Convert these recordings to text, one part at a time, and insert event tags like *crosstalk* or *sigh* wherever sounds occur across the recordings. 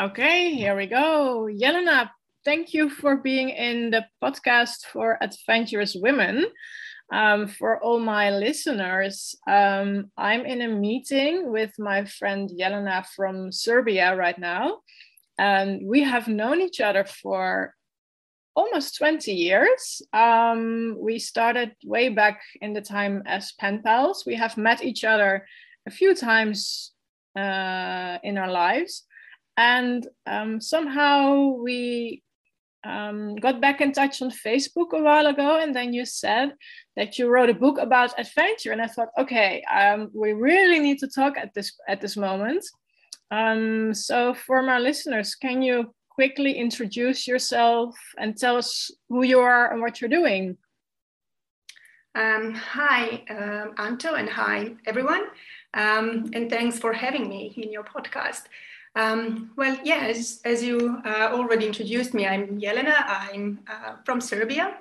Okay, here we go. Jelena, thank you for being in the podcast for Adventurous Women. Um, for all my listeners, um, I'm in a meeting with my friend Jelena from Serbia right now. And we have known each other for almost 20 years. Um, we started way back in the time as pen pals. We have met each other a few times uh, in our lives. And um, somehow we um, got back in touch on Facebook a while ago, and then you said that you wrote a book about adventure, and I thought, okay, um, we really need to talk at this at this moment. Um, so, for my listeners, can you quickly introduce yourself and tell us who you are and what you're doing? Um, hi, um, Anto, and hi, everyone. Um, and thanks for having me in your podcast. Um, well, yes, as, you uh, already introduced me, I'm Jelena. I'm uh, from Serbia.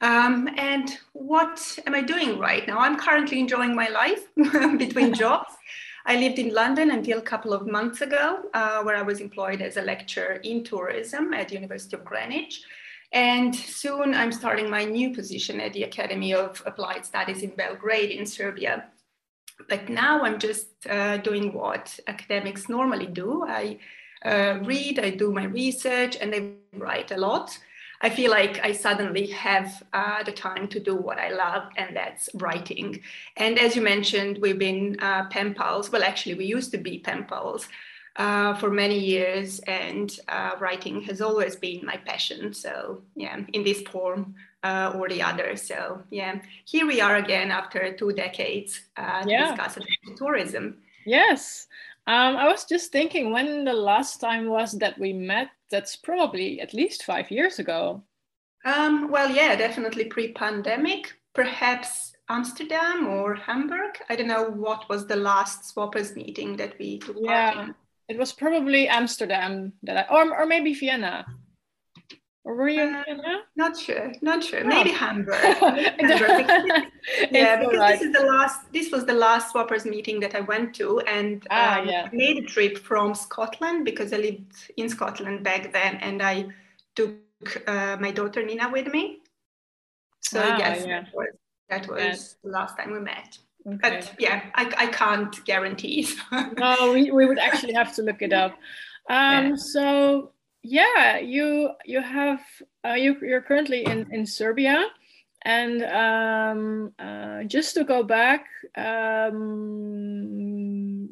Um, and what am I doing right now? I'm currently enjoying my life *laughs* between *laughs* jobs. I lived in London until a couple of months ago, uh, where I was employed as a lecturer in tourism at the University of Greenwich. And soon I'm starting my new position at the Academy of Applied Studies in Belgrade in Serbia. But now I'm just uh, doing what academics normally do. I uh, read, I do my research, and I write a lot. I feel like I suddenly have uh, the time to do what I love, and that's writing. And as you mentioned, we've been uh, pen pals. Well, actually, we used to be pen pals uh, for many years, and uh, writing has always been my passion. So, yeah, in this form uh, or the other. So, yeah, here we are again after two decades uh, yeah. discussing tourism. Yes. Um, I was just thinking when the last time was that we met. That's probably at least five years ago. Um, well, yeah, definitely pre-pandemic. Perhaps Amsterdam or Hamburg. I don't know what was the last swappers meeting that we took yeah. part in. It was probably Amsterdam that I, or, or maybe Vienna. Or were you uh, in Not sure, not sure. Oh. Maybe Hamburg. *laughs* Hamburg. yeah, because right. this is the last. This was the last swappers meeting that I went to, and ah, um, yeah. I made a trip from Scotland because I lived in Scotland back then, and I took uh, my daughter Nina with me. So ah, yes, yeah. that was, that was the last time we met. Okay. But yeah, I, I can't guarantee. *laughs* no, we, we would actually have to look it up. Um, yeah. So yeah, you you have uh, you you're currently in in Serbia, and um, uh, just to go back, um,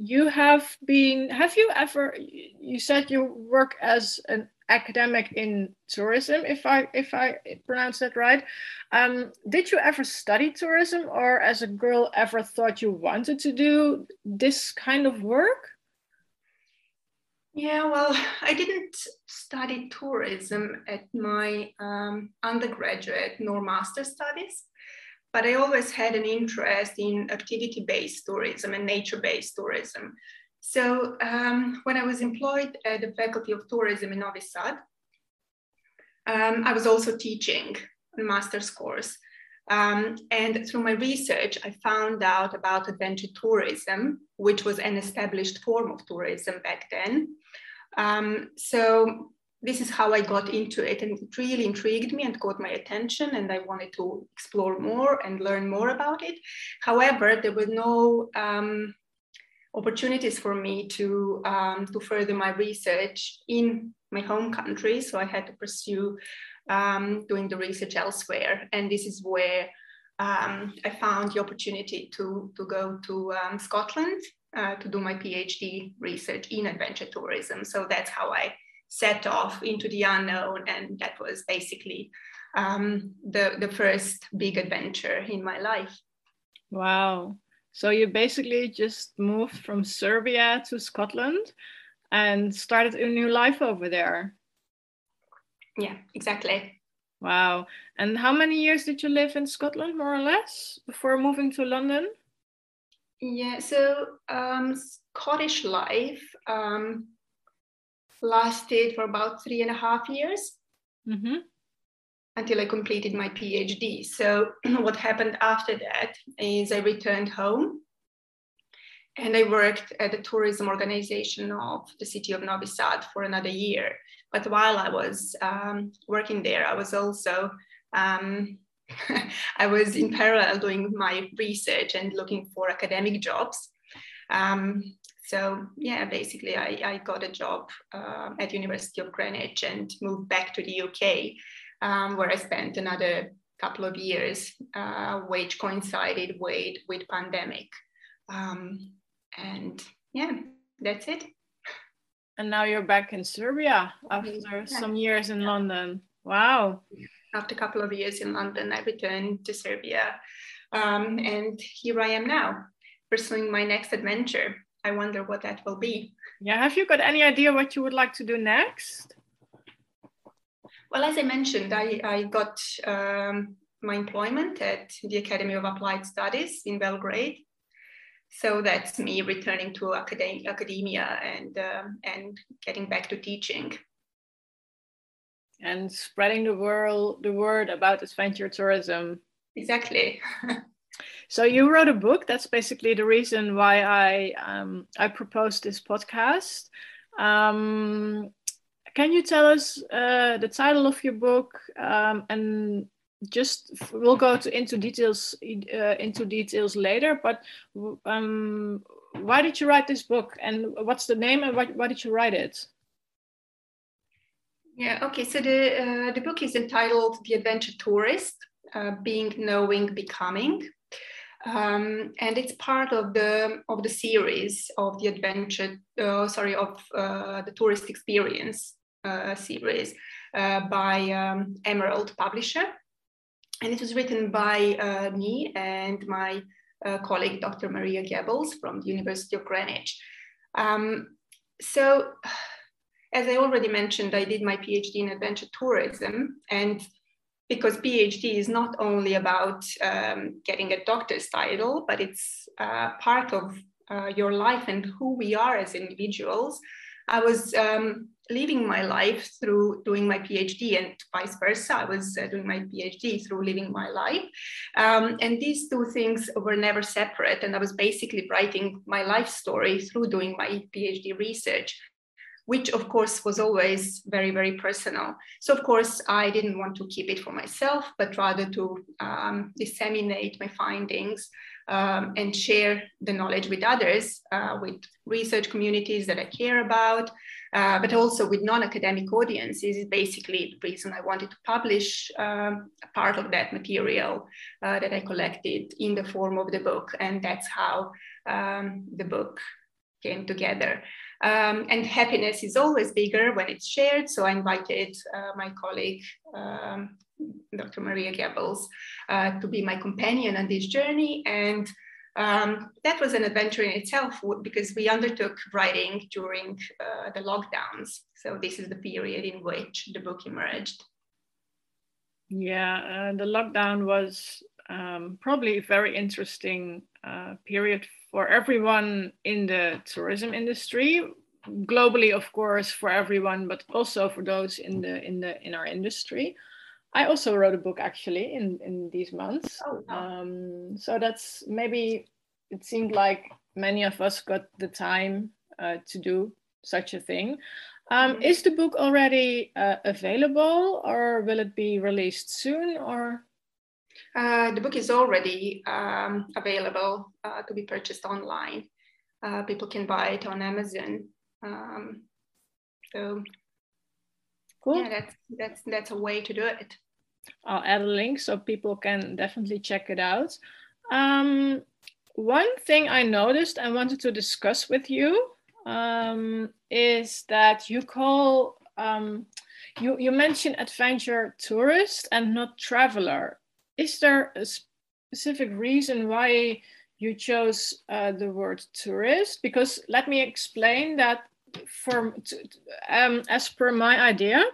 you have been. Have you ever? You said you work as an academic in tourism if i if i pronounce that right um, did you ever study tourism or as a girl ever thought you wanted to do this kind of work yeah well i didn't study tourism at my um, undergraduate nor master studies but i always had an interest in activity based tourism and nature based tourism so um, when I was employed at the Faculty of Tourism in Novi Sad, um, I was also teaching a master's course. Um, and through my research, I found out about adventure tourism, which was an established form of tourism back then. Um, so this is how I got into it, and it really intrigued me and caught my attention, and I wanted to explore more and learn more about it. However, there were no um, opportunities for me to um, to further my research in my home country. So I had to pursue um, doing the research elsewhere, and this is where um, I found the opportunity to to go to um, Scotland uh, to do my PhD research in adventure tourism. So that's how I set off into the unknown, and that was basically um, the the first big adventure in my life. Wow, so you basically just moved from Serbia to Scotland and started a new life over there. Yeah, exactly. Wow. And how many years did you live in Scotland, more or less, before moving to London? Yeah, so um, Scottish life um, lasted for about three and a half years. Mm-hmm until I completed my PhD. So *clears throat* what happened after that is I returned home and I worked at the tourism organization of the city of Novi Sad for another year. But while I was um, working there, I was also um, *laughs* I was in parallel doing my research and looking for academic jobs. Um, so yeah, basically I, I got a job uh, at University of Greenwich and moved back to the UK, um, where I spent another couple of years, uh, which coincided with with pandemic. Um, and yeah, that's it. And now you're back in Serbia after yeah. some years in London. Wow. After a couple of years in London, I returned to Serbia. Um, and here I am now, pursuing my next adventure. I wonder what that will be. Yeah, have you got any idea what you would like to do next? Well, as I mentioned, I, I got um, my employment at the Academy of Applied Studies in Belgrade. So that's me returning to academia, academia and, um, and getting back to teaching. And spreading the world, the word about adventure tourism. Exactly. *laughs* so you wrote a book. That's basically the reason why I um, I proposed this podcast. Um, can you tell us uh, the title of your book um, and just we'll go to, into details uh, into details later but um, why did you write this book? And what's the name and why, why did you write it? Yeah okay so the uh, the book is entitled the adventure tourist uh, being knowing becoming. Um, and it's part of the of the series of the adventure uh, sorry of uh, the tourist experience uh, series by um, Emerald Publisher. And it was written by uh, me and my colleague, Dr. Maria Gebbels from the University of Greenwich. Um, so, as I already mentioned, I did my PhD in adventure tourism. And because PhD is not only about um, getting a doctor's title, but it's uh, part of uh, your life and who we are as individuals. I was um, living my life through doing my PhD and vice versa. I was uh, doing my PhD through living my life. Um, and these two things were never separate. And I was basically writing my life story through doing my PhD research which of course was always very, very personal. So of course, I didn't want to keep it for myself, but rather to um, disseminate my findings um, and share the knowledge with others, uh, with research communities that I care about, uh, but also with non-academic audiences is basically the reason I wanted to publish um, part of that material uh, that I collected in the form of the book. And that's how um, the book came together. Um, and happiness is always bigger when it's shared. So I invited uh, my colleague, um, Dr. Maria Gebbels, uh, to be my companion on this journey. And um, that was an adventure in itself because we undertook writing during uh, the lockdowns. So this is the period in which the book emerged. Yeah, uh, the lockdown was um, probably a very interesting uh, period for everyone in the tourism industry globally of course for everyone but also for those in the in the in our industry i also wrote a book actually in in these months oh, wow. um, so that's maybe it seemed like many of us got the time uh, to do such a thing um, mm-hmm. is the book already uh, available or will it be released soon or uh, the book is already um, available uh, to be purchased online. Uh, people can buy it on Amazon. Um, so, cool. yeah, that's that's that's a way to do it. I'll add a link so people can definitely check it out. Um, one thing I noticed and wanted to discuss with you um, is that you call um, you you mention adventure tourist and not traveler is there a specific reason why you chose uh, the word tourist? Because let me explain that for um, as per my idea,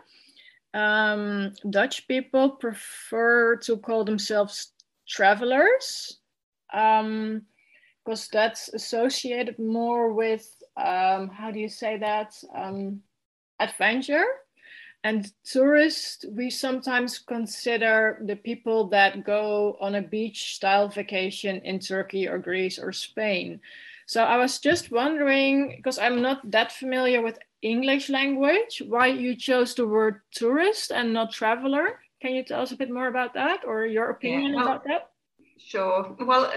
um, Dutch people prefer to call themselves travelers because um, that's associated more with um, how do you say that um, adventure and tourists, we sometimes consider the people that go on a beach style vacation in Turkey or Greece or Spain. So I was just wondering, because I'm not that familiar with English language, why you chose the word tourist and not traveler. Can you tell us a bit more about that or your opinion yeah, well, about that? Sure. Well,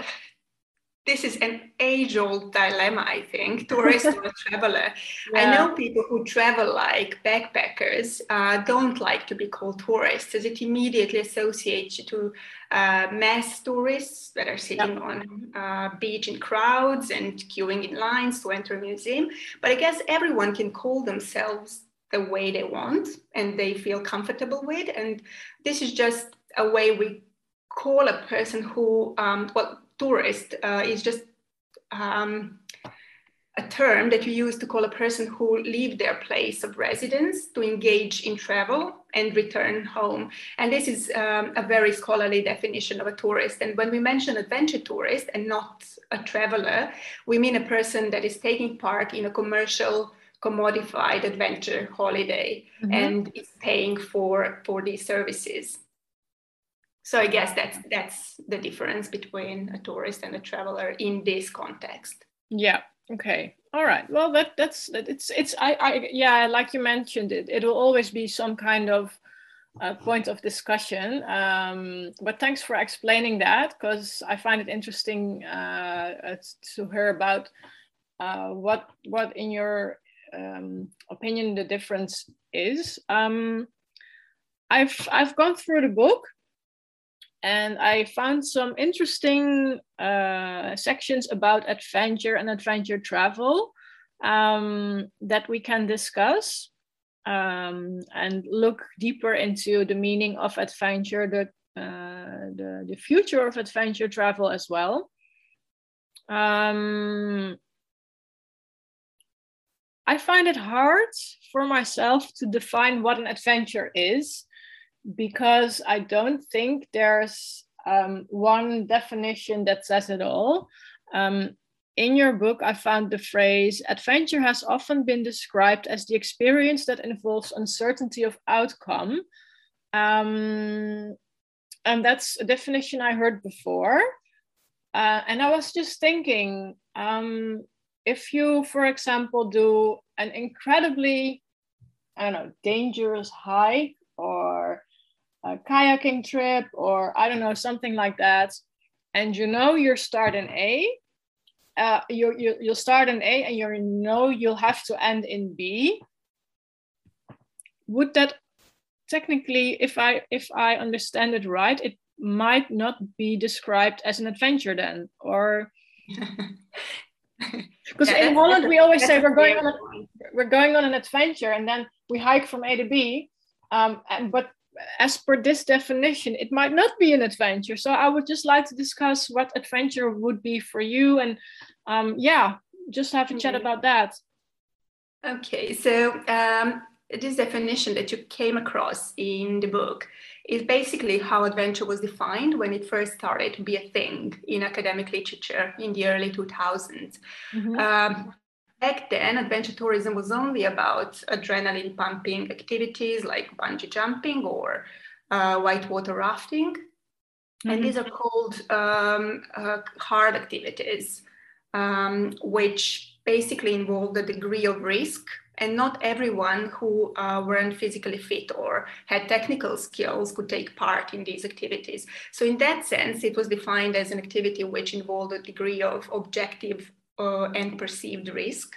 this is an age old dilemma, I think, tourist *laughs* or traveler. Yeah. I know people who travel like backpackers uh, don't like to be called tourists as it immediately associates you to uh, mass tourists that are sitting on uh, beach in crowds and queuing in lines to enter a museum. But I guess everyone can call themselves the way they want and they feel comfortable with. And this is just a way we call a person who, um, well, tourist uh, is just um, a term that you use to call a person who leave their place of residence to engage in travel and return home. And this is um, a very scholarly definition of a tourist. And when we mention adventure tourist and not a traveler, we mean a person that is taking part in a commercial commodified adventure holiday mm-hmm. and is paying for, for these services. So I guess that's that's the difference between a tourist and a traveler in this context. Yeah. Okay. All right. Well, that that's it's it's I I yeah, like you mentioned it, it will always be some kind of uh, point of discussion. Um, but thanks for explaining that because I find it interesting uh, to hear about uh, what what in your um, opinion the difference is. Um, I've I've gone through the book and I found some interesting uh, sections about adventure and adventure travel um, that we can discuss um, and look deeper into the meaning of adventure, the, uh, the, the, future of adventure travel as well. Um, I find it hard for myself to define what an adventure is because I don't think there's um, one definition that says it all. Um, in your book, I found the phrase adventure has often been described as the experience that involves uncertainty of outcome. Um, and that's a definition I heard before. Uh, and I was just thinking um, if you, for example, do an incredibly, I don't know, dangerous hike a kayaking trip or I don't know, something like that, and you know you start in A, uh, you, you, you'll start in A and you know you'll have to end in B, would that technically, if I, if I understand it right, it might not be described as an adventure then, or... *laughs* Because yeah, in Holland, we always say we're going on a, we're going on an adventure, and then we hike from A to B. Um, and, but as per this definition, it might not be an adventure. So I would just like to discuss what adventure would be for you, and um, yeah, just have a mm-hmm. chat about that. Okay, so um, this definition that you came across in the book is basically how adventure was defined when it first started to be a thing in academic literature in the early 2000s. Mm-hmm. Um, Back then, adventure tourism was only about adrenaline pumping activities like bungee jumping or uh, whitewater rafting. Mm-hmm. And these are called um, uh, hard activities, um, which basically involve a degree of risk. And not everyone who uh, weren't physically fit or had technical skills could take part in these activities. So, in that sense, it was defined as an activity which involved a degree of objective and perceived risk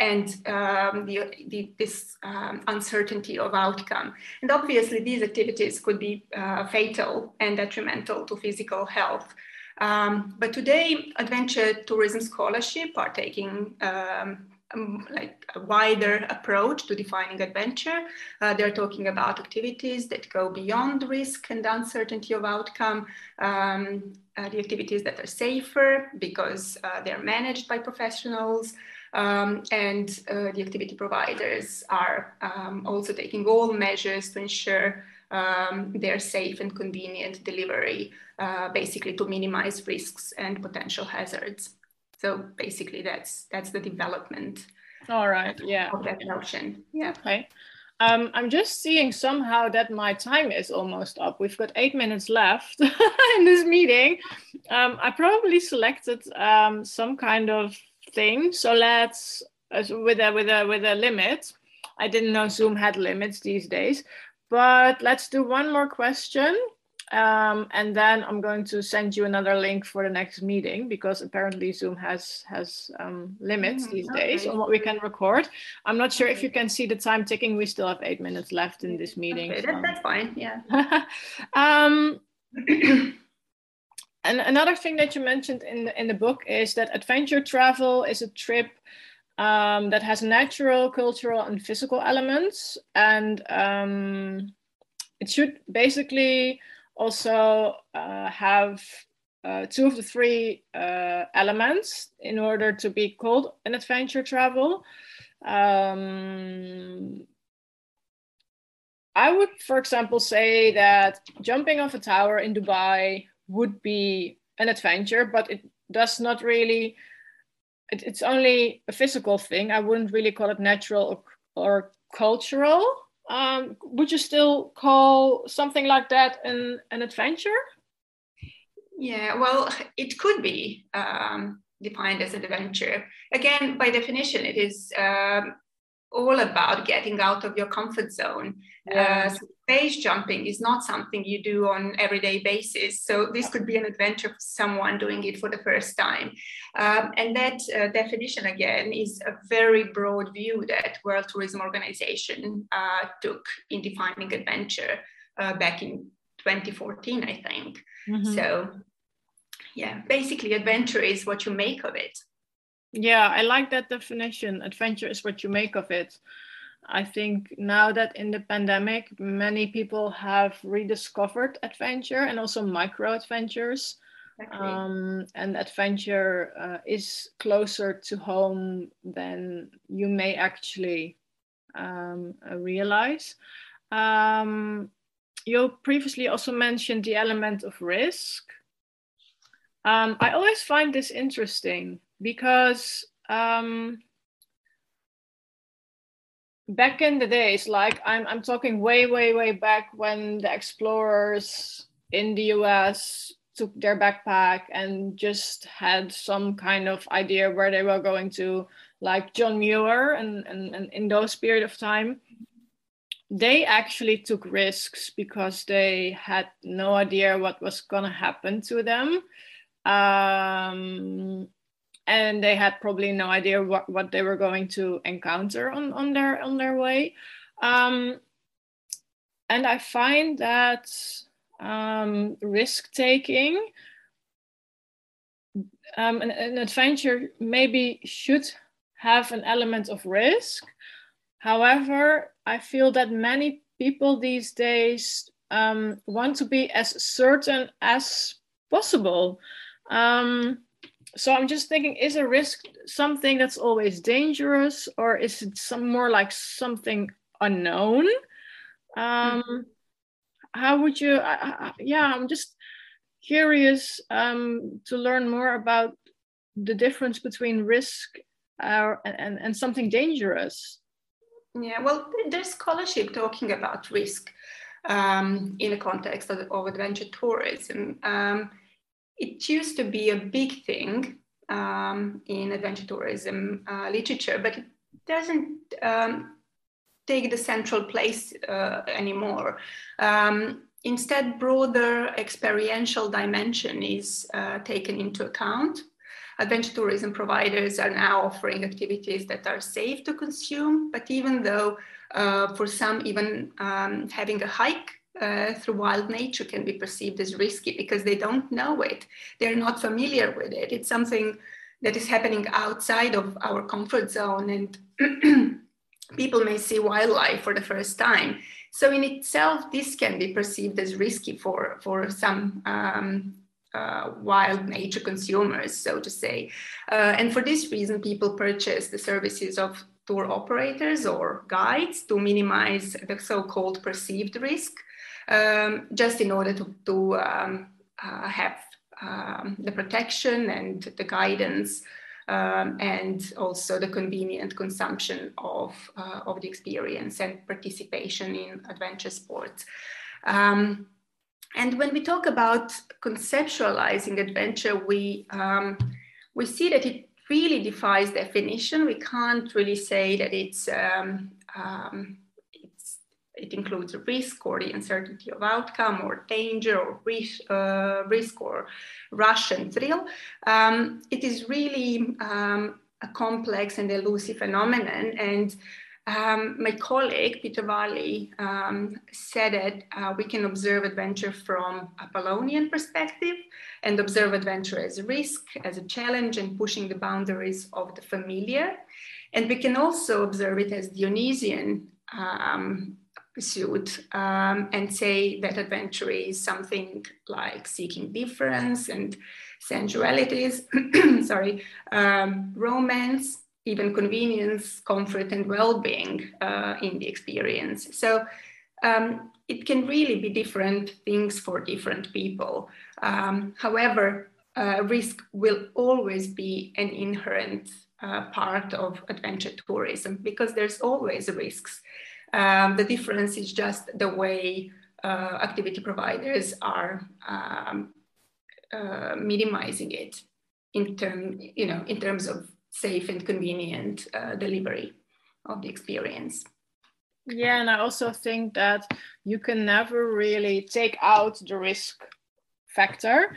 and um, the, the, this um, uncertainty of outcome. And obviously, these activities could be uh, fatal and detrimental to physical health. Um, but today, adventure tourism scholarship are taking um, like a wider approach to defining adventure. Uh, they're talking about activities that go beyond risk and uncertainty of outcome, um, uh, the activities that are safer because uh, they're managed by professionals. Um, and uh, the activity providers are um, also taking all measures to ensure um, their safe and convenient delivery, uh, basically to minimize risks and potential hazards. So basically, that's that's the development. All right. Yeah. Of that notion. Yeah. Okay. Um, I'm just seeing somehow that my time is almost up. We've got eight minutes left *laughs* in this meeting. Um, I probably selected um, some kind of thing. So let's with a with a with a limit. I didn't know Zoom had limits these days, but let's do one more question. Um, and then I'm going to send you another link for the next meeting because apparently Zoom has has um, limits mm, these okay. days on what we can record. I'm not sure if you can see the time ticking. We still have eight minutes left in this meeting. Okay, so. that, that's fine. Yeah. *laughs* um, *clears throat* and another thing that you mentioned in the, in the book is that adventure travel is a trip um, that has natural, cultural, and physical elements, and um, it should basically also uh, have uh, two of the three uh, elements in order to be called an adventure travel. Um, I would, for example, say that jumping off a tower in Dubai would be an adventure, but it does not really, it, it's only a physical thing. I wouldn't really call it natural or, or cultural um, would you still call something like that an, an adventure? Yeah, well, it could be um, defined as an adventure. Again, by definition, it is um, all about getting out of your comfort zone. Yeah. Uh, so base jumping is not something you do on everyday basis. So this could be an adventure for someone doing it for the first time. Um, and that uh, definition again is a very broad view that World Tourism Organization uh, took in defining adventure uh, back in 2014, I think. Mm-hmm. So yeah, basically adventure is what you make of it. Yeah, I like that definition. Adventure is what you make of it. I think now that in the pandemic, many people have rediscovered adventure and also micro adventures. Exactly. Um, and adventure uh, is closer to home than you may actually um, uh, realize. Um, you previously also mentioned the element of risk. Um, I always find this interesting because um, back in the days, like I'm, I'm talking way, way, way back when the explorers in the US took their backpack and just had some kind of idea where they were going to, like John Muir, and, and, and in those period of time, they actually took risks because they had no idea what was going to happen to them. Um, and they had probably no idea what, what they were going to encounter on, on their on their way. Um, and I find that um, risk taking, um, an, an adventure maybe should have an element of risk. However, I feel that many people these days um, want to be as certain as possible. Um, so I'm just thinking, is a risk something that's always dangerous, or is it some more like something unknown? Um, mm-hmm. How would you? yeah, I'm just curious um, to learn more about the difference between risk uh, and, and something dangerous. Yeah, well, there's scholarship talking about risk um, in the context of, of adventure tourism. Um, it used to be a big thing um, in adventure tourism uh, literature, but it doesn't um, take the central place uh, anymore. Um, instead, broader experiential dimension is uh, taken into account. Adventure tourism providers are now offering activities that are safe to consume, but even though uh, for some, even um, having a hike uh, through wild nature can be perceived as risky because they don't know it. They're not familiar with it. It's something that is happening outside of our comfort zone, and *clears throat* people may see wildlife for the first time. So, in itself, this can be perceived as risky for, for some um, uh, wild nature consumers, so to say. Uh, and for this reason, people purchase the services of tour operators or guides to minimize the so called perceived risk um, just in order to, to um, uh, have um, the protection and the guidance um, and also the convenient consumption of, uh, of the experience and participation in adventure sports. Um, and when we talk about conceptualizing adventure, we, um, we see that it really defies definition. We can't really say that it's, um, it's it includes risk or the uncertainty of outcome or danger or risk, uh, risk or rush and thrill. Um, it is really um, a complex and elusive phenomenon. And um, my colleague, Peter Varley, um, said that uh, we can observe adventure from a Apollonian perspective and observe adventure as a risk, as a challenge, and pushing the boundaries of the familiar. And we can also observe it as Dionysian um, pursuit um, and say that adventure is something like seeking difference and sensualities, *clears throat* sorry, um, romance, even convenience, comfort, and well-being uh, in the experience. So um, it can really be different things for different people. Um, however, uh, risk will always be an inherent uh, part of adventure tourism because there's always risks. Um, the difference is just the way uh, activity providers are um, uh, minimizing it in term, you know, in terms of safe and convenient uh, delivery of the experience. Yeah, and I also think that you can never really take out the risk factor.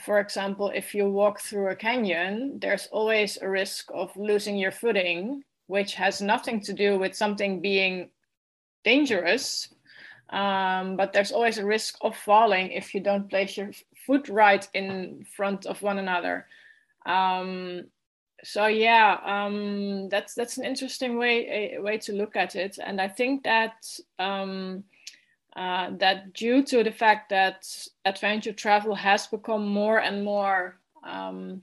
For example, if you walk through a canyon, there's always a risk of losing your footing, which has nothing to do with something being dangerous. Um, but there's always a risk of falling if you don't place your foot right in front of one another. Um, so yeah, um, that's that's an interesting way a, way to look at it, and I think that um, uh, that due to the fact that adventure travel has become more and more um,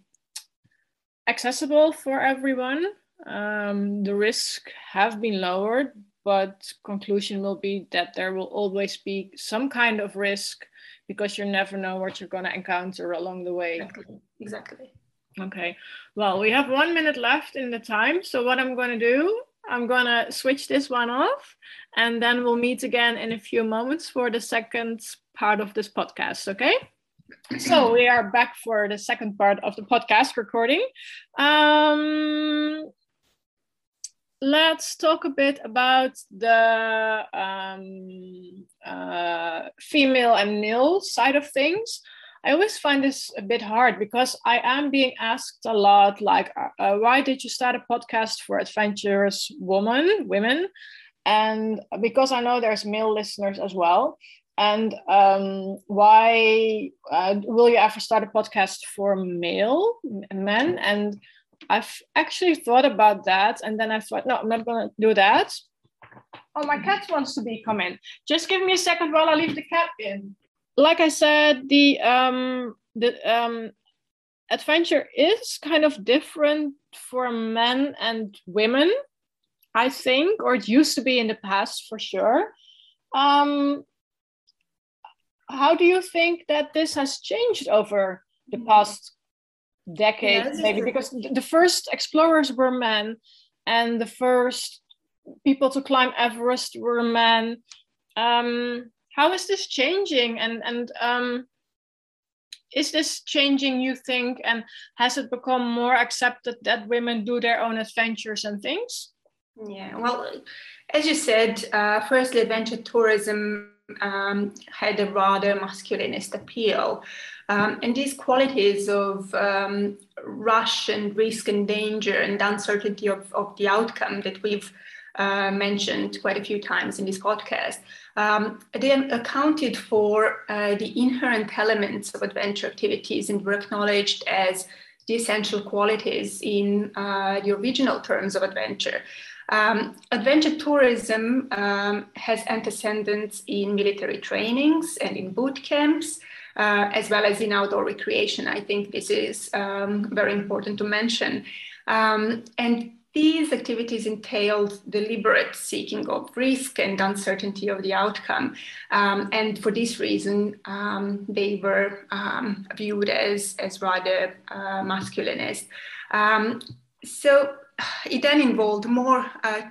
accessible for everyone, um, the risks have been lowered but conclusion will be that there will always be some kind of risk because you never know what you're going to encounter along the way. Exactly. exactly. Okay. Well we have one minute left in the time so what i'm going to do i'm going to switch this one off and then we'll meet again in a few moments for the second part of this podcast okay? So we are back for the second part of the podcast recording. Um, let's talk a bit about the um, uh, female and male side of things. I always find this a bit hard because I am being asked a lot, like, uh, uh why did you start a podcast for adventurous women, women? And because I know there's male listeners as well. And um, why uh, will you ever start a podcast for male men? And I've actually thought about that, and then I thought, no, I'm not going to do that. Oh, my cat wants to be come in. Just give me a second while I leave the cat in. Like I said, the um the um adventure is kind of different for men and women, I think, or it used to be in the past for sure. Um, how do you think that this has changed over the past decade yeah, maybe because the first explorers were men and the first people to climb everest were men. Um, how is this changing? And and um, is this changing you think and has it become more accepted that women do their own adventures and things? Yeah well as you said uh, firstly adventure tourism um, had a rather masculinist appeal um, and these qualities of um, rush and risk and danger and uncertainty of, of the outcome that we've uh, mentioned quite a few times in this podcast, um, they accounted for uh, the inherent elements of adventure activities and were acknowledged as the essential qualities in uh, the original terms of adventure. Um, adventure tourism um, has antecedents in military trainings and in boot camps uh, as well as in outdoor recreation. I think this is um, very important to mention. Um, and these activities entailed deliberate seeking of risk and uncertainty of the outcome. Um, and for this reason, um, they were viewed as, as rather uh, masculinist. So it then involved more uh,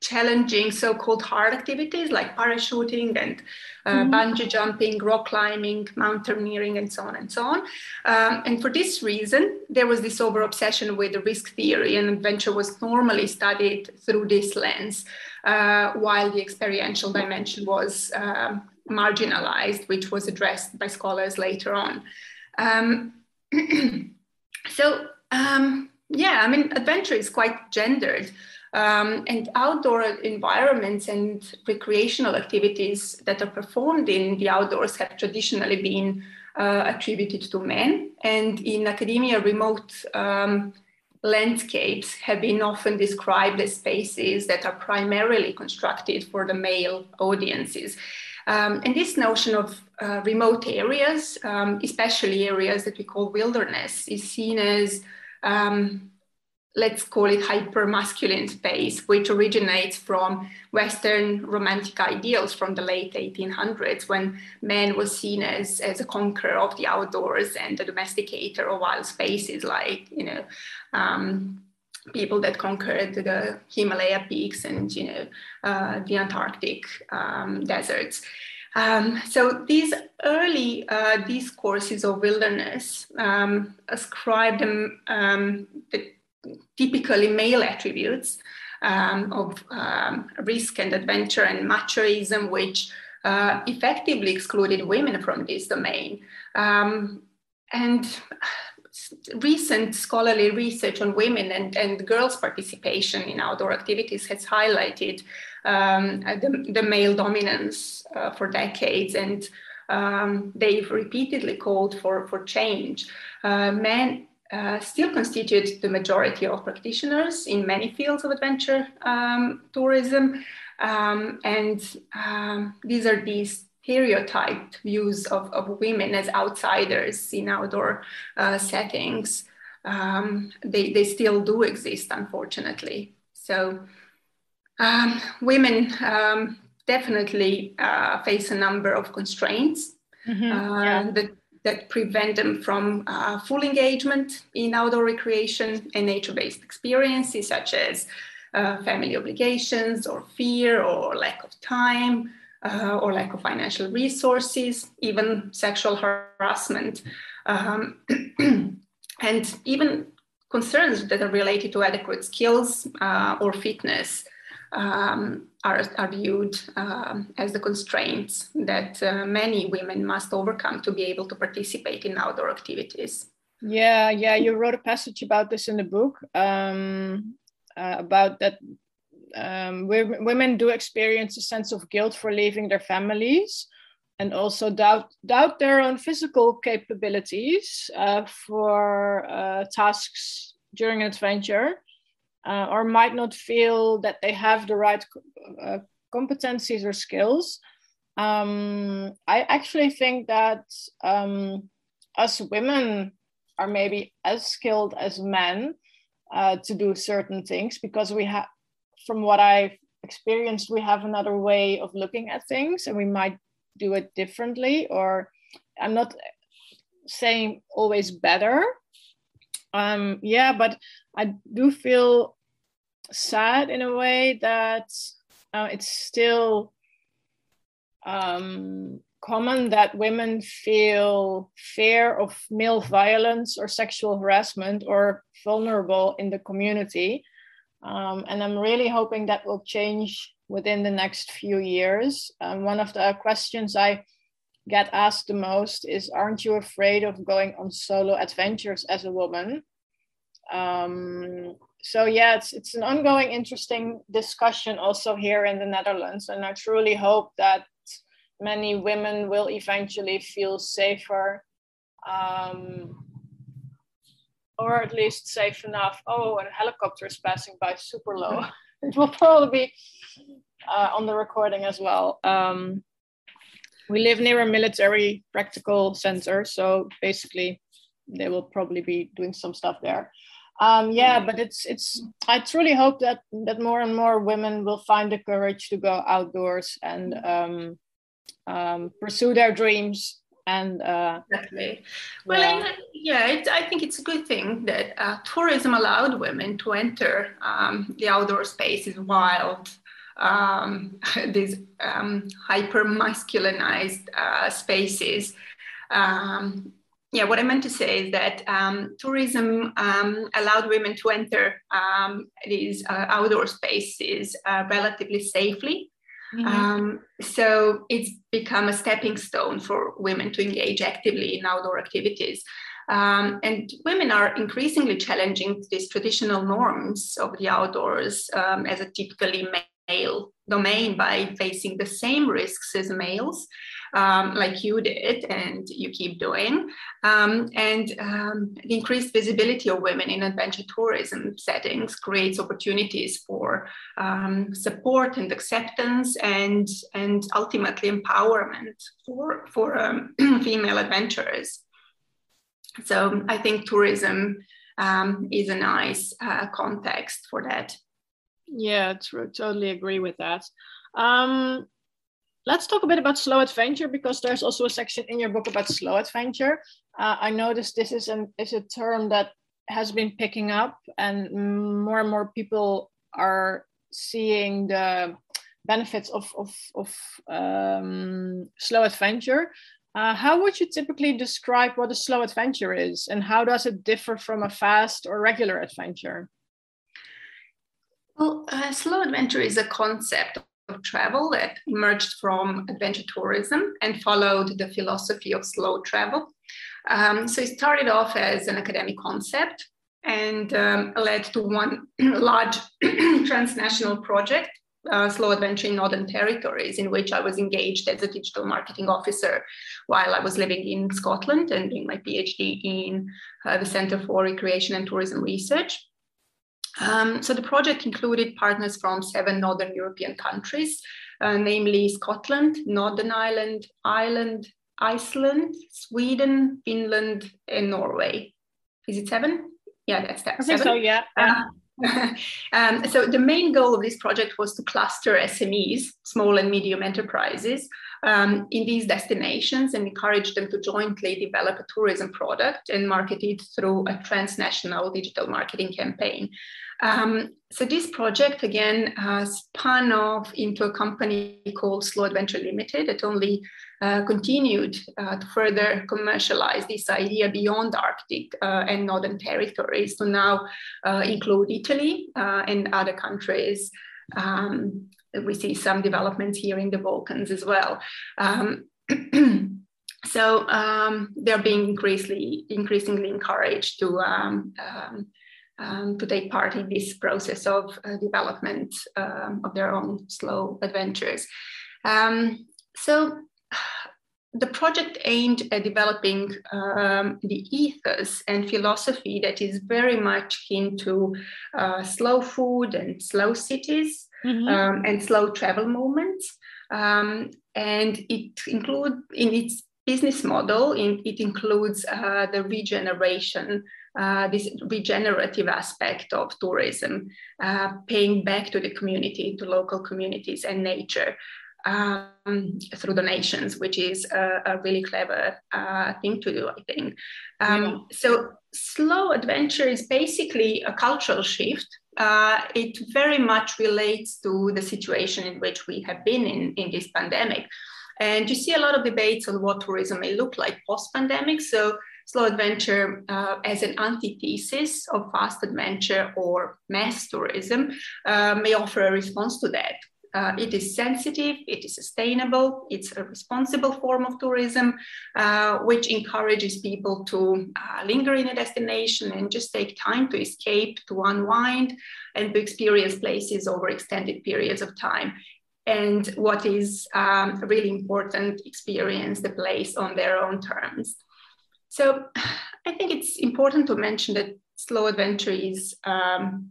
challenging so-called hard activities like parachuting and uh, mm-hmm. bungee jumping, rock climbing, mountaineering, and so on and so on. Um, and for this reason, there was this over obsession with the risk theory, and adventure was normally studied through this lens, uh, while the experiential dimension was um, marginalized, which was addressed by scholars later on. Um, *clears throat* so, um, yeah, I mean, adventure is quite gendered. Um, and outdoor environments and recreational activities that are performed in the outdoors have traditionally been uh, attributed to men. And in academia, remote um, landscapes have been often described as spaces that are primarily constructed for the male audiences. Um, and this notion of uh, remote areas, um, especially areas that we call wilderness, is seen as um, let's call it hyper masculine space, which originates from Western romantic ideals from the late 1800s when man was seen as, as a conqueror of the outdoors and a domesticator of wild spaces like, you know, um, people that conquered the Himalaya peaks and, you know, uh, the Antarctic um, deserts. Um, so these early uh, discourses of wilderness um, ascribed them um, the typically male attributes um, of um, risk and adventure and machoism, which uh, effectively excluded women from this domain. Um, and recent scholarly research on women and, and girls' participation in outdoor activities has highlighted um, the, the, male dominance uh, for decades, and um, they've repeatedly called for, for change. Uh, men uh, still constitute the majority of practitioners in many fields of adventure um, tourism. Um, and um, these are these stereotyped views of, of women as outsiders in outdoor uh, settings. Um, they, they still do exist, unfortunately. So, um, women um, definitely uh, face a number of constraints. Mm-hmm. Uh, yeah. that that prevent them from uh, full engagement in outdoor recreation and nature-based experiences such as uh, family obligations or fear or lack of time uh, or lack of financial resources, even sexual harassment, um, *clears throat* and even concerns that are related to adequate skills uh, or fitness um, are, are viewed um, as the constraints that uh, many women must overcome to be able to participate in outdoor activities. Yeah, yeah, you wrote a passage about this in the book um, uh, about that um, women do experience a sense of guilt for leaving their families and also doubt doubt their own physical capabilities uh, for uh, tasks during an adventure uh, or might not feel that they have the right uh, competencies or skills. Um, I actually think that um, us women are maybe as skilled as men uh, to do certain things because we have, from what I've experienced, we have another way of looking at things and we might do it differently. Or I'm not saying always better. Um, yeah, but I do feel sad in a way that uh, it's still um, common that women feel fear of male violence or sexual harassment or vulnerable in the community. Um, and I'm really hoping that will change within the next few years. Um, one of the questions I get asked the most is Aren't you afraid of going on solo adventures as a woman? Um, so yeah, it's it's an ongoing interesting discussion also here in the Netherlands, and I truly hope that many women will eventually feel safer, um, or at least safe enough. Oh, a helicopter is passing by super low. *laughs* *laughs* it will probably be uh, on the recording as well. Um, we live near a military practical center, so basically they will probably be doing some stuff there um, yeah but it's it's i truly hope that that more and more women will find the courage to go outdoors and um, um, pursue their dreams and uh, exactly. Well yeah, yeah it, i think it's a good thing that uh, tourism allowed women to enter um, the outdoor spaces wild. Um, *laughs* these um, hyper masculinized uh, spaces. Um, yeah, what I meant to say is that um, tourism um, allowed women to enter um, these uh, outdoor spaces uh, relatively safely. Mm-hmm. Um, so it's become a stepping stone for women to engage actively in outdoor activities. Um, and women are increasingly challenging these traditional norms of the outdoors um, as a typically male domain by facing the same risks as males um, like you did and you keep doing. Um, and um, the increased visibility of women in adventure tourism settings creates opportunities for um, support and acceptance and, and ultimately empowerment for, for um, *clears throat* female adventurers. So I think tourism um, is a nice uh, context for that. Yeah. Totally agree with that. Um, Let's talk a bit about slow adventure because there's also a section in your book about slow adventure. Uh, I noticed this is an is a term that has been picking up, and more and more people are seeing the benefits of of, of um, slow adventure. Uh, how would you typically describe what a slow adventure is, and how does it differ from a fast or regular adventure? Well, uh, slow adventure is a concept of travel that emerged from adventure tourism and followed the philosophy of slow travel. Um, so it started off as an academic concept and um, led to one *clears throat* large *clears throat* transnational project, uh, Slow Adventure in Northern Territories, in which I was engaged as a digital marketing officer while I was living in Scotland and doing my PhD in uh, the Center for Recreation and Tourism Research. Um, so the project included partners from seven Northern European countries, uh, namely Scotland, Northern Ireland, Ireland, Iceland, Sweden, Finland, and Norway. Is it seven? Yeah, that's that. I think seven. so, yeah. Uh, *laughs* um, so the main goal of this project was to cluster SMEs, small and medium enterprises, um, in these destinations and encourage them to jointly develop a tourism product and market it through a transnational digital marketing campaign. Um, so this project again uh, spun off into a company called Slow Adventure Limited that only uh, continued uh, to further commercialize this idea beyond Arctic uh, and Northern territories to now uh, include Italy uh, and other countries. Um, we see some developments here in the Balkans as well. Um, *clears throat* so um, they're being increasingly, increasingly encouraged to um, um um, to take part in this process of uh, development um, of their own slow adventures. Um, so the project aimed at developing um, the ethos and philosophy that is very much into uh, slow food and slow cities mm-hmm. Um, and slow travel moments. Um, and it include in its business model, in, it includes uh, the regeneration uh, this regenerative aspect of tourism, uh, paying back to the community, to local communities and nature um, through donations, which is a, a really clever uh, thing to do, I think. Um, yeah. So, slow adventure is basically a cultural shift. Uh, it very much relates to the situation in which we have been in, in this pandemic. And you see a lot of debates on what tourism may look like post pandemic. So, slow adventure uh, as an antithesis of fast adventure or mass tourism uh, may offer a response to that. Uh, it is sensitive, it is sustainable, it's a responsible form of tourism, uh, which encourages people to uh, linger in a destination and just take time to escape, to unwind, and to experience places over extended periods of time. And what is um, really important, experience the place on their own terms. So *sighs* I think it's important to mention that slow adventure is um,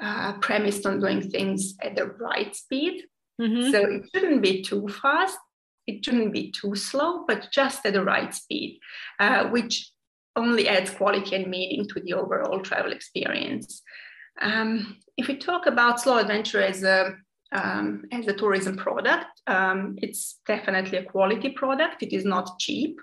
uh, premised on doing things at the right speed. Mm-hmm. So it shouldn't be too fast, it shouldn't be too slow, but just at the right speed, uh, which only adds quality and meaning to the overall travel experience. Um, if we talk about slow adventure as a um, as a tourism product. Um, it's definitely a quality product. It is not cheap,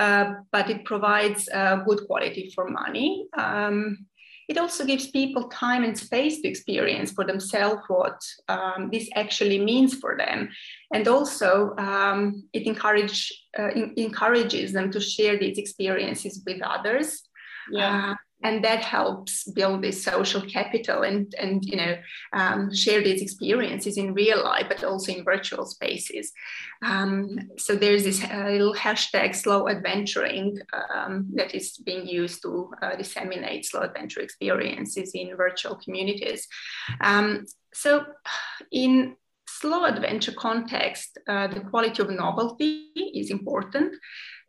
uh, but it provides uh, good quality for money. Um, it also gives people time and space to experience for themselves what um, this actually means for them. And also, um, it encourage, uh, in, encourages them to share these experiences with others. Yeah. Uh, and that helps build this social capital and and you know um, share these experiences in real life but also in virtual spaces. Um, so there's this uh, little hashtag slow adventuring um, that is being used to uh, disseminate slow adventure experiences in virtual communities. Um, so in slow adventure context uh, the quality of novelty is important.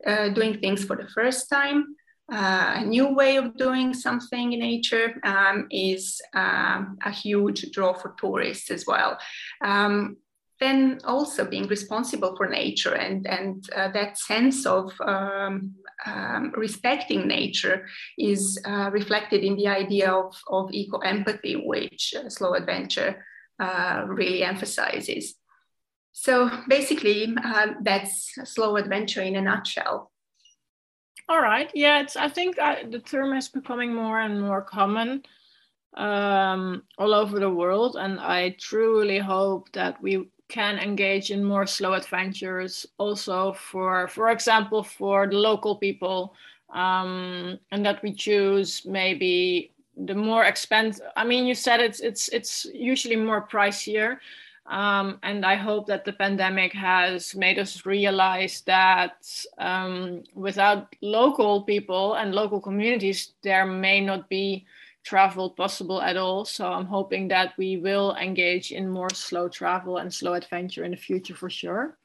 Uh, doing things for the first time uh, a new way of doing something in nature um, is um, a huge draw for tourists as well. Um, then also being responsible for nature and, and uh, that sense of um, um, respecting nature is uh, reflected in the idea of, of eco empathy, which uh, Slow Adventure uh, really emphasizes. So basically, that's Slow Adventure in a nutshell. All right. Yeah, it's. I think I, the term is becoming more and more common um, all over the world, and I truly hope that we can engage in more slow adventures. Also, for for example, for the local people, um, and that we choose maybe the more expensive. I mean, you said it's it's it's usually more pricier. Um, and I hope that the pandemic has made us realize that um, without local people and local communities, there may not be travel possible at all. So I'm hoping that we will engage in more slow travel and slow adventure in the future for sure.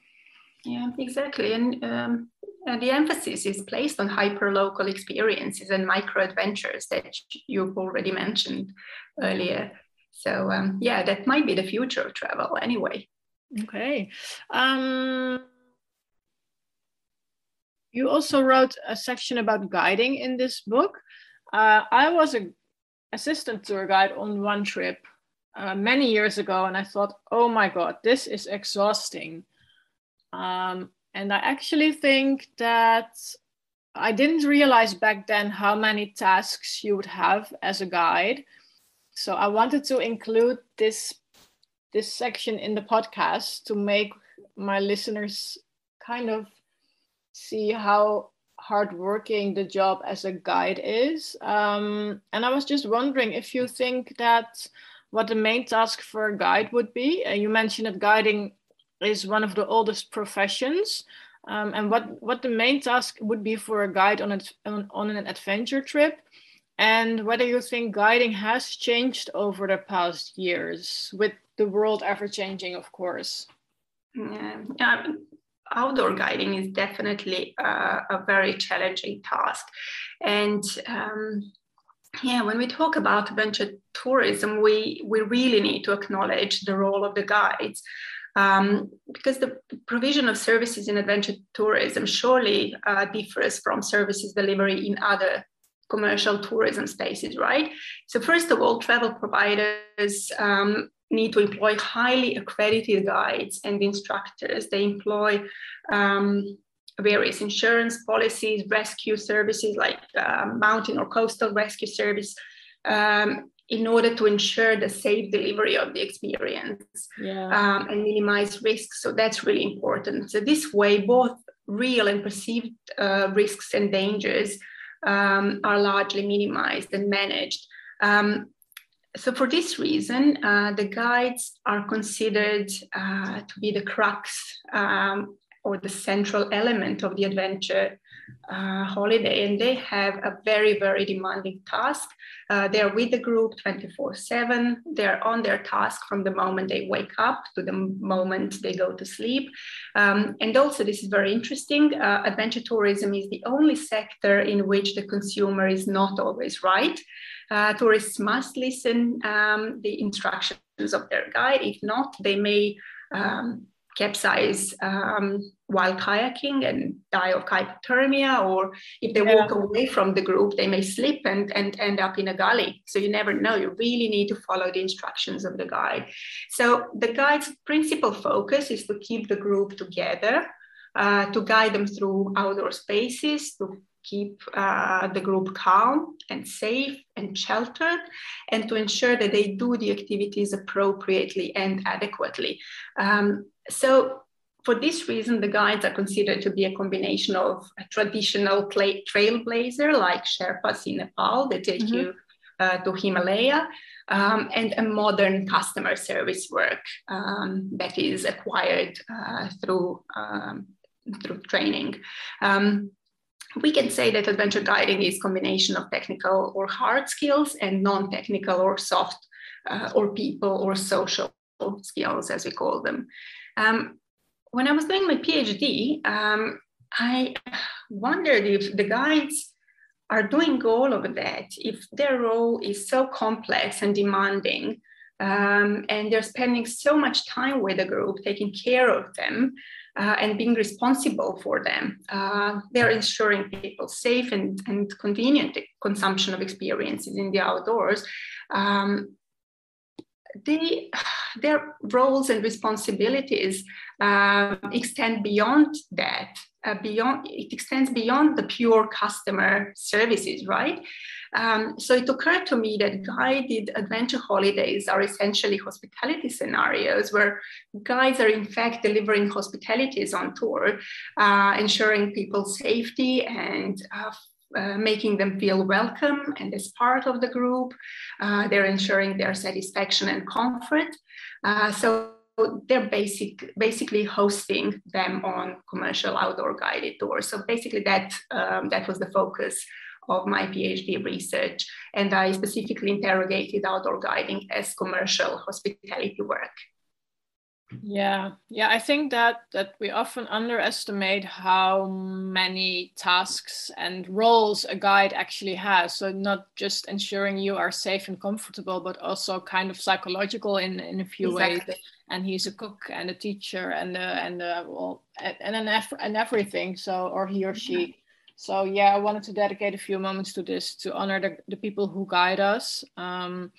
Yeah, exactly. And, um, the emphasis is placed on hyper local experiences and micro adventures that you've already mentioned earlier. So um, yeah, that might be the future of travel anyway. Okay. Um, you also wrote a section about guiding in this book. Uh, I was an assistant tour guide on one trip uh, many years ago, and I thought, oh my God, this is exhausting. Um, and I actually think that I didn't realize back then how many tasks you would have as a guide. So I wanted to include this this section in the podcast to make my listeners kind of see how hardworking the job as a guide is. Um, and I was just wondering if you think that what the main task for a guide would be. Uh, you mentioned that guiding is one of the oldest professions. Um, and what, what the main task would be for a guide on, a, on, on an adventure trip and whether you think guiding has changed over the past years with the world ever changing, of course. Yeah, um, outdoor guiding is definitely uh, a very challenging task. And um, yeah, when we talk about adventure tourism, we, we really need to acknowledge the role of the guides. Um, because the provision of services in adventure tourism surely uh, differs from services delivery in other commercial tourism spaces, right? So first of all, travel providers um, need to employ highly accredited guides and instructors. They employ um, various insurance policies, rescue services like uh, mountain or coastal rescue service, um, in order to ensure the safe delivery of the experience yeah. um, and minimize risks. So that's really important. So this way, both real and perceived uh, risks and dangers um, are largely minimized and managed. Um, so for this reason, uh, the guides are considered uh, to be the crux um, or the central element of the adventure uh, holiday, and they have a very, very demanding task. Uh, they're with the group 24 7. They're on their task from the moment they wake up to the moment they go to sleep. Um, and also, this is very interesting uh, adventure tourism is the only sector in which the consumer is not always right. Uh, tourists must listen um, the instructions of their guide. If not, they may um, capsize um, while kayaking and die of hypothermia, or if they yeah. walk away from the group, they may slip and, and end up in a gully. So you never know. You really need to follow the instructions of the guide. So the guide's principal focus is to keep the group together. Uh, to guide them through outdoor spaces, to keep uh, the group calm and safe and sheltered, and to ensure that they do the activities appropriately and adequately. Um, so for this reason, the guides are considered to be a combination of a traditional trailblazer like Sherpas in Nepal that take mm-hmm. you uh, to Himalaya, um, and a modern customer service work um, that is acquired uh, through, um, through training. Um, we can say that adventure guiding is combination of technical or hard skills and non-technical or soft uh, or people or social skills as we call them. Um, when I was doing my PhD, um, I wondered if the guides are doing all of that, if their role is so complex and demanding, um, and they're spending so much time with the group, taking care of them, uh, and being responsible for them. Uh, they're ensuring people safe and, and convenient consumption of experiences in the outdoors. Um, they, *sighs* their roles and responsibilities uh, extend beyond that. Uh, beyond it extends beyond the pure customer services, right? Um, so it occurred to me that guided adventure holidays are essentially hospitality scenarios where guides are in fact delivering hospitalities on tour, uh, ensuring people's safety and uh, making them feel welcome and as part of the group. Uh, they're ensuring their satisfaction and comfort. Uh, so they're basic, basically hosting them on commercial outdoor guided tours. So basically that, um, that was the focus of my PhD research. And I specifically interrogated outdoor guiding as commercial hospitality work. Yeah, yeah, I think that that we often underestimate how many tasks and roles a guide actually has. So not just ensuring you are safe and comfortable, but also kind of psychological in in a few exactly. ways. And he's a cook and a teacher and uh, and uh, well and an and everything. So or he or she. *laughs* So yeah, I wanted to dedicate a few moments to this to honor the, the people who guide us. Um,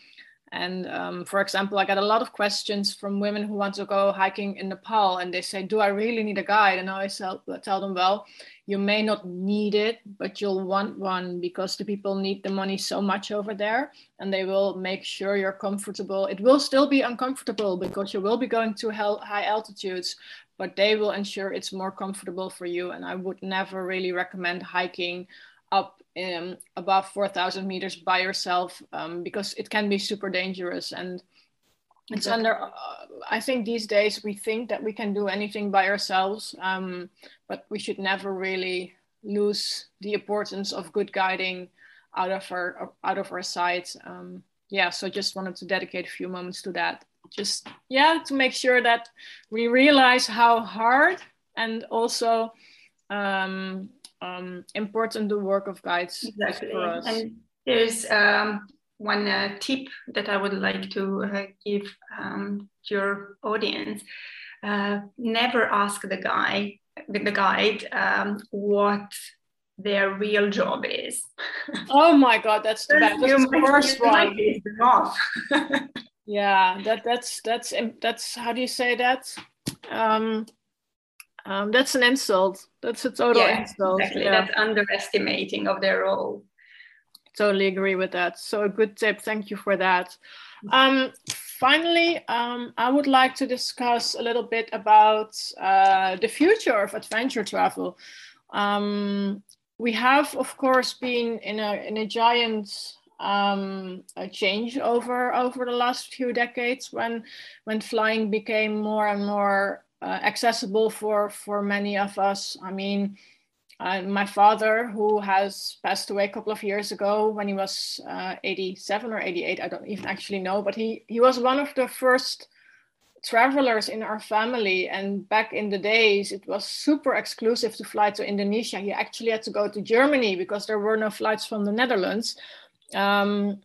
and um, for example, I get a lot of questions from women who want to go hiking in Nepal and they say, Do I really need a guide? And I always tell, tell them, Well, you may not need it, but you'll want one because the people need the money so much over there and they will make sure you're comfortable. It will still be uncomfortable because you will be going to high altitudes, but they will ensure it's more comfortable for you. And I would never really recommend hiking up um, above 4,000 meters by yourself um, because it can be super dangerous. And it's exactly. under uh, i think these days we think that we can do anything by ourselves um, but we should never really lose the importance of good guiding out of our out of our sight um, yeah so just wanted to dedicate a few moments to that. Just yeah to make sure that we realize how hard and also um, um, important the work of guides exactly. for us. And there's um, one uh, tip that I would like to uh, give um, to your audience. Uh, never ask the guy, the, the guide, um, what their real job is. *laughs* oh my God, that's the, best. That's the worst one. *laughs* yeah, that that's that's that's how do you say that? Um, um, that's an insult. That's a total yeah, insult. Exactly. Yeah. That's underestimating of their role. Totally agree with that. So a good tip. Thank you for that. Um, finally, um, I would like to discuss a little bit about uh, the future of adventure travel. Um, we have, of course, been in a in a giant um, a change over over the last few decades when when flying became more and more uh, accessible for for many of us. I mean, uh, my father, who has passed away a couple of years ago when he was uh, 87 or 88, I don't even actually know, but he he was one of the first travelers in our family. And back in the days it was super exclusive to fly to indonesia. He actually had to go to germany because there were no flights from the netherlands. Um,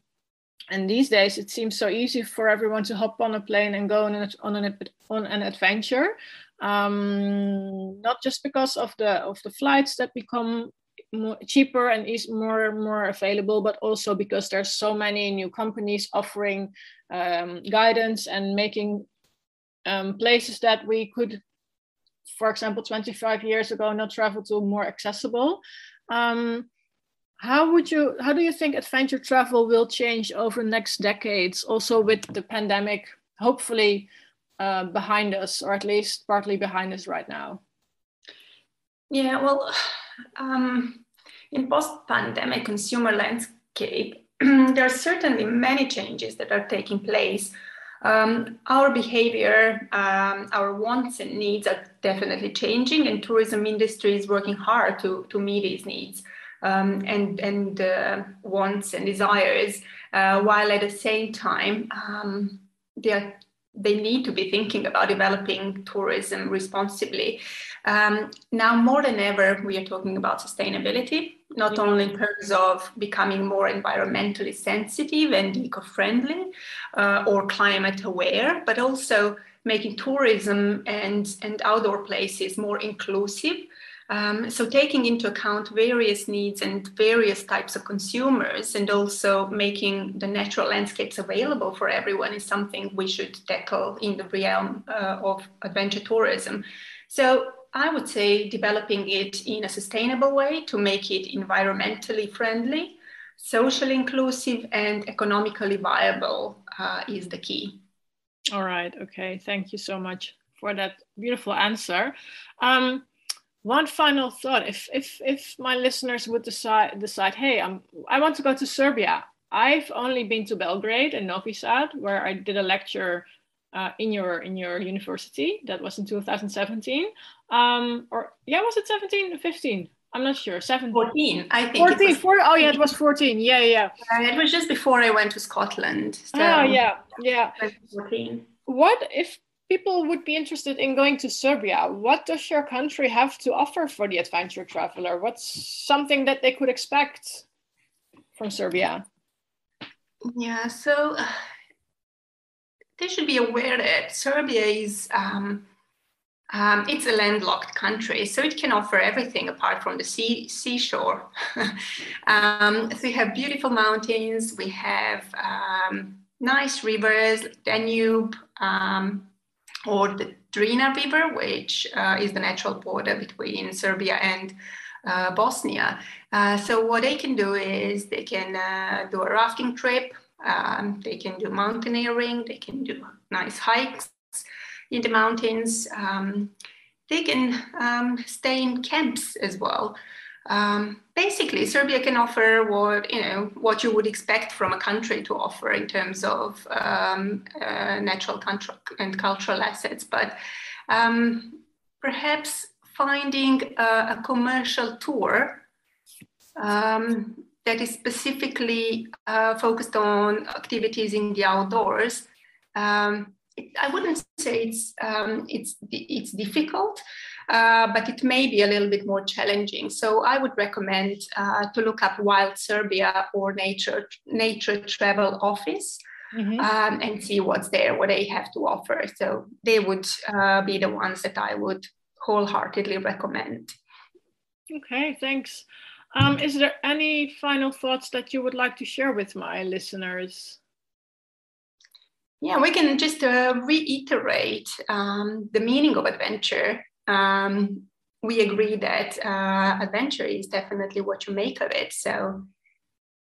and these days it seems so easy for everyone to hop on a plane and go on an, on an, on an adventure. Um, not just because of the of the flights that become more cheaper and is more more available but also because there's so many new companies offering um, guidance and making um, places that we could for example 25 years ago not travel to more accessible. Um, how would you how do you think adventure travel will change over the next decades also with the pandemic hopefully uh, behind us or at least partly behind us right now? Yeah well um, in post-pandemic consumer landscape *clears throat* there are certainly many changes that are taking place. Um, our behavior, um, our wants and needs are definitely changing, and tourism industry is working hard to, to meet these needs um, and, and uh, wants and desires, uh, while at the same time, um, they, are, they need to be thinking about developing tourism responsibly. Um, now, more than ever, we are talking about sustainability, not only in terms of becoming more environmentally sensitive and eco friendly uh, or climate aware, but also making tourism and, and outdoor places more inclusive um, so taking into account various needs and various types of consumers and also making the natural landscapes available for everyone is something we should tackle in the realm uh, of adventure tourism. So I would say developing it in a sustainable way to make it environmentally friendly, socially inclusive and economically viable uh, is the key. All right. Okay. Thank you so much for that beautiful answer. Um, one final thought. If if if my listeners would decide decide hey i'm i want to go to serbia. I've only been to belgrade and novi sad where i did a lecture uh, in your in your university. That was in 2017 um or yeah was it 17 15 i'm not sure. 17 14 i think 14 was, 14 oh yeah it was 14 yeah yeah it was just before i went to scotland so oh yeah yeah. 14 what if people would be interested in going to Serbia, what does your country have to offer for the adventure traveler? What's something that they could expect from Serbia? Yeah, so *sighs* they should be aware that Serbia is um, um, it's a landlocked country, so it can offer everything apart from the sea seashore. *laughs* um, so we have beautiful mountains, we have um, nice rivers, Danube, um, or the Drina River, which uh, is the natural border between Serbia and uh, Bosnia. Uh, so what they can do is they can uh, do a rafting trip, um, they can do mountaineering, they can do nice hikes in the mountains. Um, they can um, stay in camps as well. Um, basically, Serbia can offer what you know what you would expect from a country to offer in terms of um, uh, natural and cultural assets, but um, perhaps finding a, a commercial tour um, that is specifically uh, focused on activities in the outdoors. It, I wouldn't say it's um, it's it's difficult, uh, but it may be a little bit more challenging. So I would recommend uh, to look up Wild Serbia or Nature Nature Travel Office. Mm-hmm. Um, and see what's there, what they have to offer. So they would uh, be the ones that I would wholeheartedly recommend. Okay, thanks. Um, is there any final thoughts that you would like to share with my listeners? Yeah, we can just uh, reiterate um, the meaning of adventure um, we agree that uh, adventure is definitely what you make of it. So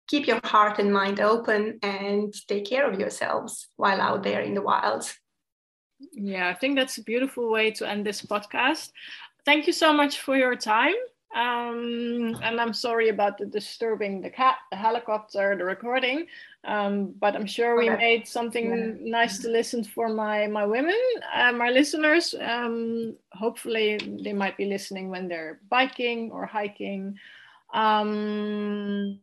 keep your heart and mind open and take care of yourselves while out there in the wild. Yeah, I think that's a beautiful way to end this podcast. Thank you so much for your time. Um, and I'm sorry about the disturbing the cat, the helicopter, the recording. Um, but I'm sure we made something yeah. nice to listen for my my women, uh, my listeners. Um, hopefully, they might be listening when they're biking or hiking. Um,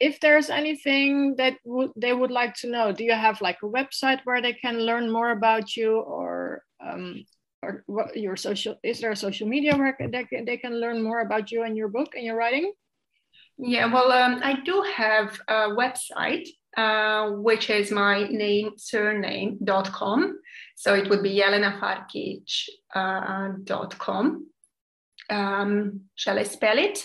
if there's anything that w- they would like to know, do you have like a website where they can learn more about you, or um, or what your social? Is there a social media where they can, they can learn more about you and your book and your writing? Yeah, well, um, I do have a website, uh, which is my name, surname.com. So it would be jelenafarkic.com. Uh, dot com. um, shall I spell it?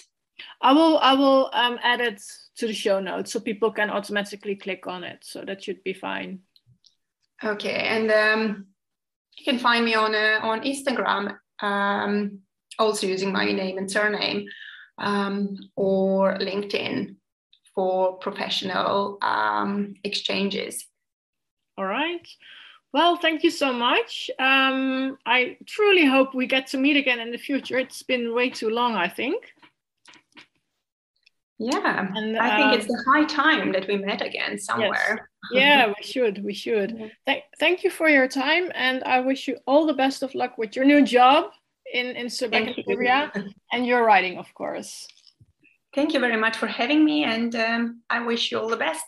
I will, I will um, add it to the show notes so people can automatically click on it. So that should be fine. Okay, and um, you can find me on, uh, on Instagram, um, also using my name and surname. um, or LinkedIn for professional um, exchanges. All right. Well, thank you so much. Um, I truly hope we get to meet again in the future. It's been way too long, I think. Yeah, and, I think it's um, the high time that we met again somewhere. Yes. Yeah, *laughs* we should. We should. Thank, thank you for your time, and I wish you all the best of luck with your new job in in Subic and and your writing, of course. Thank you very much for having me, and um, I wish you all the best.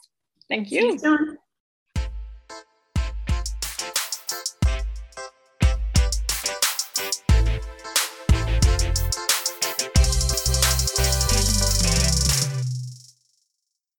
Thank you. See you soon.